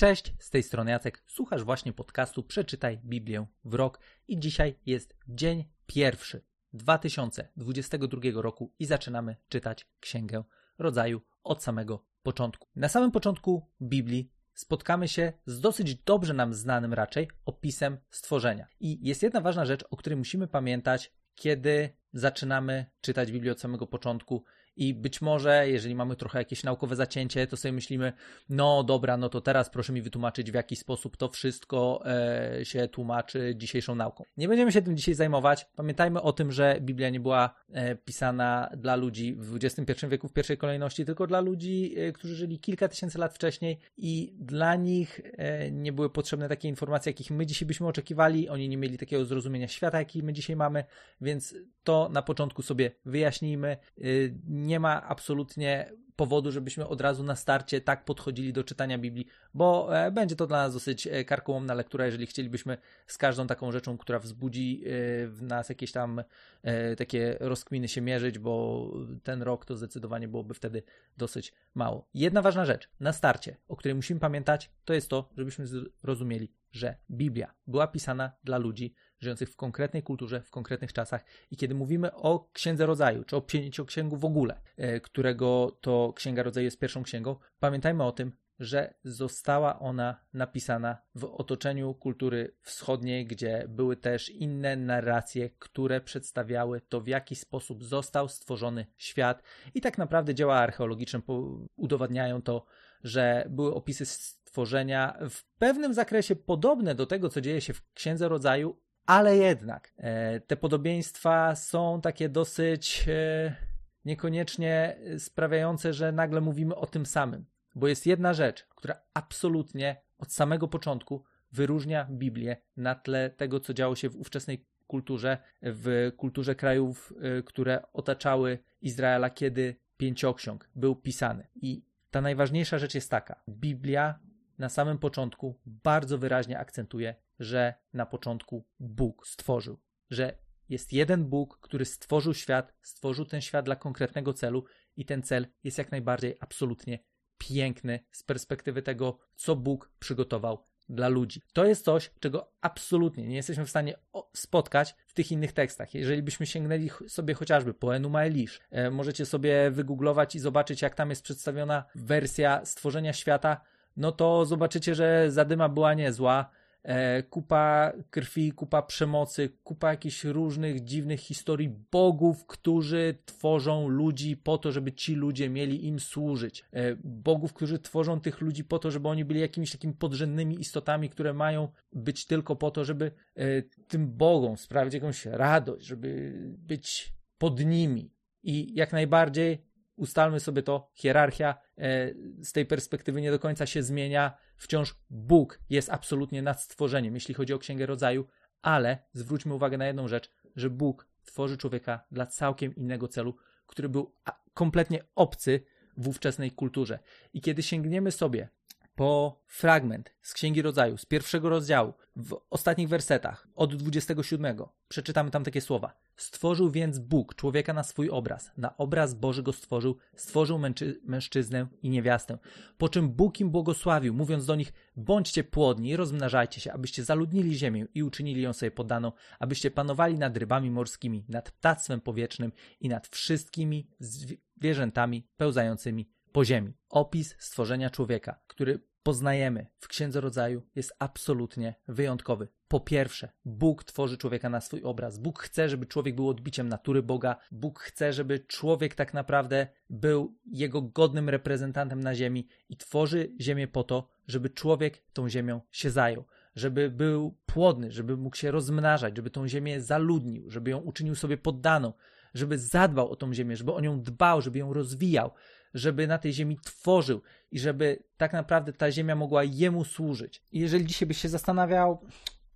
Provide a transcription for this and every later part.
Cześć, z tej strony Jacek. Słuchasz właśnie podcastu Przeczytaj Biblię w rok i dzisiaj jest dzień pierwszy 2022 roku i zaczynamy czytać Księgę Rodzaju od samego początku. Na samym początku Biblii spotkamy się z dosyć dobrze nam znanym raczej opisem stworzenia. I jest jedna ważna rzecz, o której musimy pamiętać, kiedy zaczynamy czytać Biblię od samego początku i być może, jeżeli mamy trochę jakieś naukowe zacięcie, to sobie myślimy, no dobra, no to teraz proszę mi wytłumaczyć, w jaki sposób to wszystko e, się tłumaczy dzisiejszą nauką. Nie będziemy się tym dzisiaj zajmować. Pamiętajmy o tym, że Biblia nie była e, pisana dla ludzi w XXI wieku w pierwszej kolejności, tylko dla ludzi, e, którzy żyli kilka tysięcy lat wcześniej i dla nich e, nie były potrzebne takie informacje, jakich my dzisiaj byśmy oczekiwali. Oni nie mieli takiego zrozumienia świata, jaki my dzisiaj mamy, więc to na początku sobie wyjaśnijmy. E, nie ma absolutnie powodu, żebyśmy od razu na starcie tak podchodzili do czytania Biblii, bo e, będzie to dla nas dosyć e, karkołomna lektura, jeżeli chcielibyśmy z każdą taką rzeczą, która wzbudzi e, w nas jakieś tam takie rozkminy się mierzyć, bo ten rok to zdecydowanie byłoby wtedy dosyć mało. Jedna ważna rzecz na starcie, o której musimy pamiętać, to jest to, żebyśmy zrozumieli, że Biblia była pisana dla ludzi żyjących w konkretnej kulturze, w konkretnych czasach. I kiedy mówimy o Księdze Rodzaju, czy o Pięcioksięgu w ogóle, e, którego to Księga Rodzaju jest pierwszą księgą, pamiętajmy o tym, że została ona napisana w otoczeniu kultury wschodniej, gdzie były też inne narracje, które przedstawiały to, w jaki sposób został stworzony świat. I tak naprawdę dzieła archeologiczne udowadniają to, że były opisy stworzenia w pewnym zakresie podobne do tego, co dzieje się w Księdze Rodzaju, ale jednak e, te podobieństwa są takie dosyć e, niekoniecznie sprawiające, że nagle mówimy o tym samym. Bo jest jedna rzecz, która absolutnie od samego początku wyróżnia Biblię na tle tego, co działo się w ówczesnej kulturze, w kulturze krajów, e, które otaczały Izraela, kiedy pięcioksiąg był pisany. I ta najważniejsza rzecz jest taka: Biblia na samym początku bardzo wyraźnie akcentuje, że na początku Bóg stworzył, że jest jeden Bóg, który stworzył świat, stworzył ten świat dla konkretnego celu i ten cel jest jak najbardziej absolutnie piękny z perspektywy tego, co Bóg przygotował dla ludzi. To jest coś, czego absolutnie nie jesteśmy w stanie spotkać w tych innych tekstach. Jeżeli byśmy sięgnęli sobie chociażby po Enuma Elish, e, możecie sobie wygooglować i zobaczyć, jak tam jest przedstawiona wersja stworzenia świata, no to zobaczycie, że zadyma była niezła. E, kupa krwi, kupa przemocy, kupa jakichś różnych dziwnych historii bogów, którzy tworzą ludzi po to, żeby ci ludzie mieli im służyć. E, bogów, którzy tworzą tych ludzi po to, żeby oni byli jakimiś takimi podrzędnymi istotami, które mają być tylko po to, żeby e, tym bogom sprawić jakąś radość, żeby być pod nimi. I jak najbardziej ustalmy sobie to, hierarchia e, z tej perspektywy nie do końca się zmienia. Wciąż Bóg jest absolutnie nad stworzeniem, jeśli chodzi o Księgę Rodzaju, ale zwróćmy uwagę na jedną rzecz, że Bóg tworzy człowieka dla całkiem innego celu, który był kompletnie obcy w ówczesnej kulturze. I kiedy sięgniemy sobie po fragment z Księgi Rodzaju, z pierwszego rozdziału, w ostatnich wersetach, od 27, przeczytamy tam takie słowa. Stworzył więc Bóg człowieka na swój obraz, na obraz Boży go stworzył, stworzył męczy- mężczyznę i niewiastę. Po czym Bóg im błogosławił, mówiąc do nich: Bądźcie płodni rozmnażajcie się, abyście zaludnili ziemię i uczynili ją sobie podaną, abyście panowali nad rybami morskimi, nad ptactwem powietrznym i nad wszystkimi zwierzętami pełzającymi po ziemi. Opis stworzenia człowieka, który poznajemy w Księdze Rodzaju, jest absolutnie wyjątkowy. Po pierwsze, Bóg tworzy człowieka na swój obraz. Bóg chce, żeby człowiek był odbiciem natury Boga. Bóg chce, żeby człowiek tak naprawdę był jego godnym reprezentantem na ziemi i tworzy ziemię po to, żeby człowiek tą ziemią się zajął, żeby był płodny, żeby mógł się rozmnażać, żeby tą ziemię zaludnił, żeby ją uczynił sobie poddaną, żeby zadbał o tą ziemię, żeby o nią dbał, żeby ją rozwijał, żeby na tej ziemi tworzył i żeby tak naprawdę ta ziemia mogła jemu służyć. I jeżeli dzisiaj byś się zastanawiał,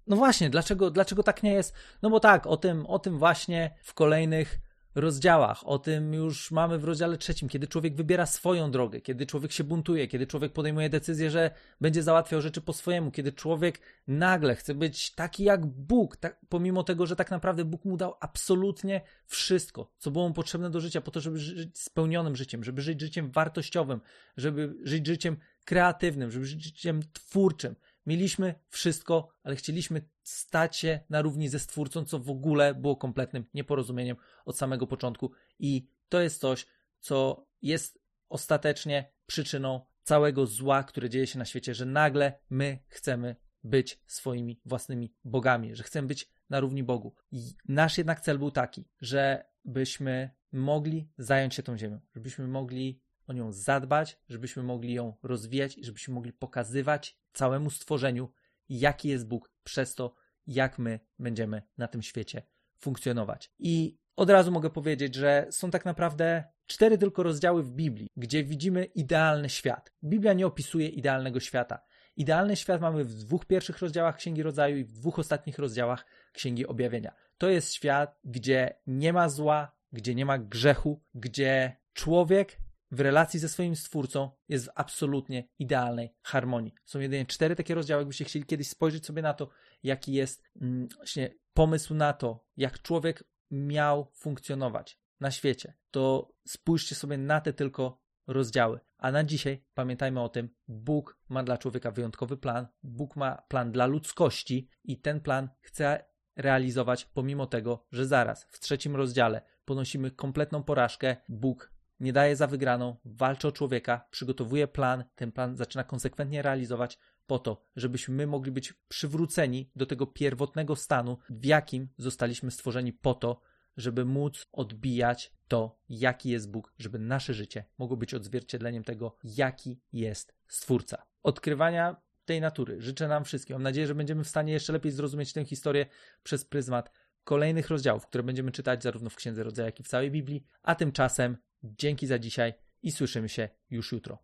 no właśnie, dlaczego, dlaczego tak nie jest? No bo tak, o tym, o tym właśnie w kolejnych rozdziałach. O tym już mamy w rozdziale trzecim, kiedy człowiek wybiera swoją drogę, kiedy człowiek się buntuje, kiedy człowiek podejmuje decyzję, że będzie załatwiał rzeczy po swojemu, kiedy człowiek nagle chce być taki jak Bóg, tak, pomimo tego, że tak naprawdę Bóg mu dał absolutnie wszystko, co było mu potrzebne do życia, po to, żeby żyć spełnionym życiem, żeby żyć życiem wartościowym, żeby żyć życiem kreatywnym, żeby być życiem twórczym. Mieliśmy wszystko, ale chcieliśmy stać się na równi ze Stwórcą, co w ogóle było kompletnym nieporozumieniem od samego początku. I to jest coś, co jest ostatecznie przyczyną całego zła, które dzieje się na świecie, że nagle my chcemy być swoimi własnymi bogami, że chcemy być na równi Bogu. I nasz jednak cel był taki, żebyśmy mogli zająć się tą ziemią, żebyśmy mogli o nią zadbać, żebyśmy mogli ją rozwijać i żebyśmy mogli pokazywać całemu stworzeniu, jaki jest Bóg przez to, jak my będziemy na tym świecie funkcjonować. I od razu mogę powiedzieć, że są tak naprawdę cztery tylko rozdziały w Biblii, gdzie widzimy idealny świat. Biblia nie opisuje idealnego świata. Idealny świat mamy w dwóch pierwszych rozdziałach Księgi Rodzaju i w dwóch ostatnich rozdziałach Księgi Objawienia. To jest świat, gdzie nie ma zła, gdzie nie ma grzechu, gdzie człowiek w relacji ze swoim stwórcą jest w absolutnie idealnej harmonii. Są jedynie cztery takie rozdziały, jakbyście chcieli kiedyś spojrzeć sobie na to, jaki jest mm, właśnie pomysł na to, jak człowiek miał funkcjonować na świecie, to spójrzcie sobie na te tylko rozdziały. A na dzisiaj pamiętajmy o tym, Bóg ma dla człowieka wyjątkowy plan, Bóg ma plan dla ludzkości i ten plan chce realizować pomimo tego, że zaraz w trzecim rozdziale ponosimy kompletną porażkę, Bóg nie daje za wygraną, walczy o człowieka, przygotowuje plan, ten plan zaczyna konsekwentnie realizować po to, żebyśmy my mogli być przywróceni do tego pierwotnego stanu, w jakim zostaliśmy stworzeni po to, żeby móc odbijać to, jaki jest Bóg, żeby nasze życie mogło być odzwierciedleniem tego, jaki jest Stwórca. Odkrywania tej natury życzę nam wszystkim. Mam nadzieję, że będziemy w stanie jeszcze lepiej zrozumieć tę historię przez pryzmat kolejnych rozdziałów, które będziemy czytać zarówno w Księdze Rodzaju, jak i w całej Biblii. A tymczasem dzięki za dzisiaj i słyszymy się już jutro.